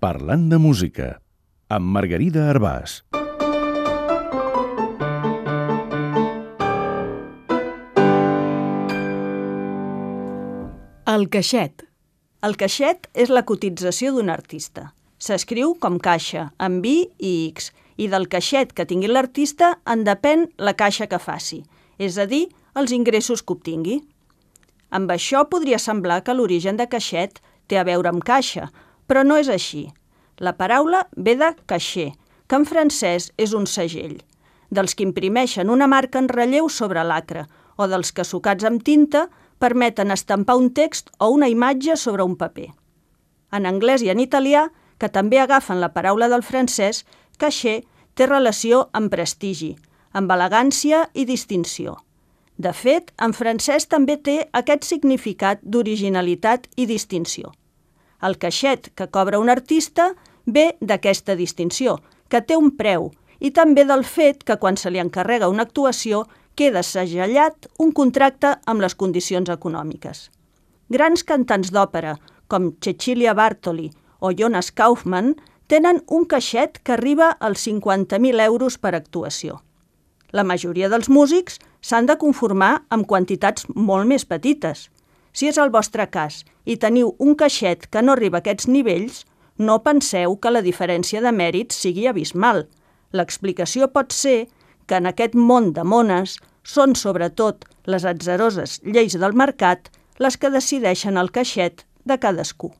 Parlant de música, amb Margarida Arbàs. El caixet. El caixet és la cotització d'un artista. S'escriu com caixa, amb i i x, i del caixet que tingui l'artista en depèn la caixa que faci, és a dir, els ingressos que obtingui. Amb això podria semblar que l'origen de caixet té a veure amb caixa, però no és així. La paraula ve de caixer, que en francès és un segell, dels que imprimeixen una marca en relleu sobre l'acre, o dels que sucats amb tinta permeten estampar un text o una imatge sobre un paper. En anglès i en italià, que també agafen la paraula del francès, caixer té relació amb prestigi, amb elegància i distinció. De fet, en francès també té aquest significat d'originalitat i distinció. El caixet que cobra un artista ve d'aquesta distinció, que té un preu, i també del fet que quan se li encarrega una actuació queda segellat un contracte amb les condicions econòmiques. Grans cantants d'òpera, com Cecilia Bartoli o Jonas Kaufmann, tenen un caixet que arriba als 50.000 euros per actuació. La majoria dels músics s'han de conformar amb quantitats molt més petites. Si és el vostre cas i teniu un caixet que no arriba a aquests nivells, no penseu que la diferència de mèrits sigui abismal. L'explicació pot ser que en aquest món de mones són sobretot les atzeroses lleis del mercat les que decideixen el caixet de cadascú.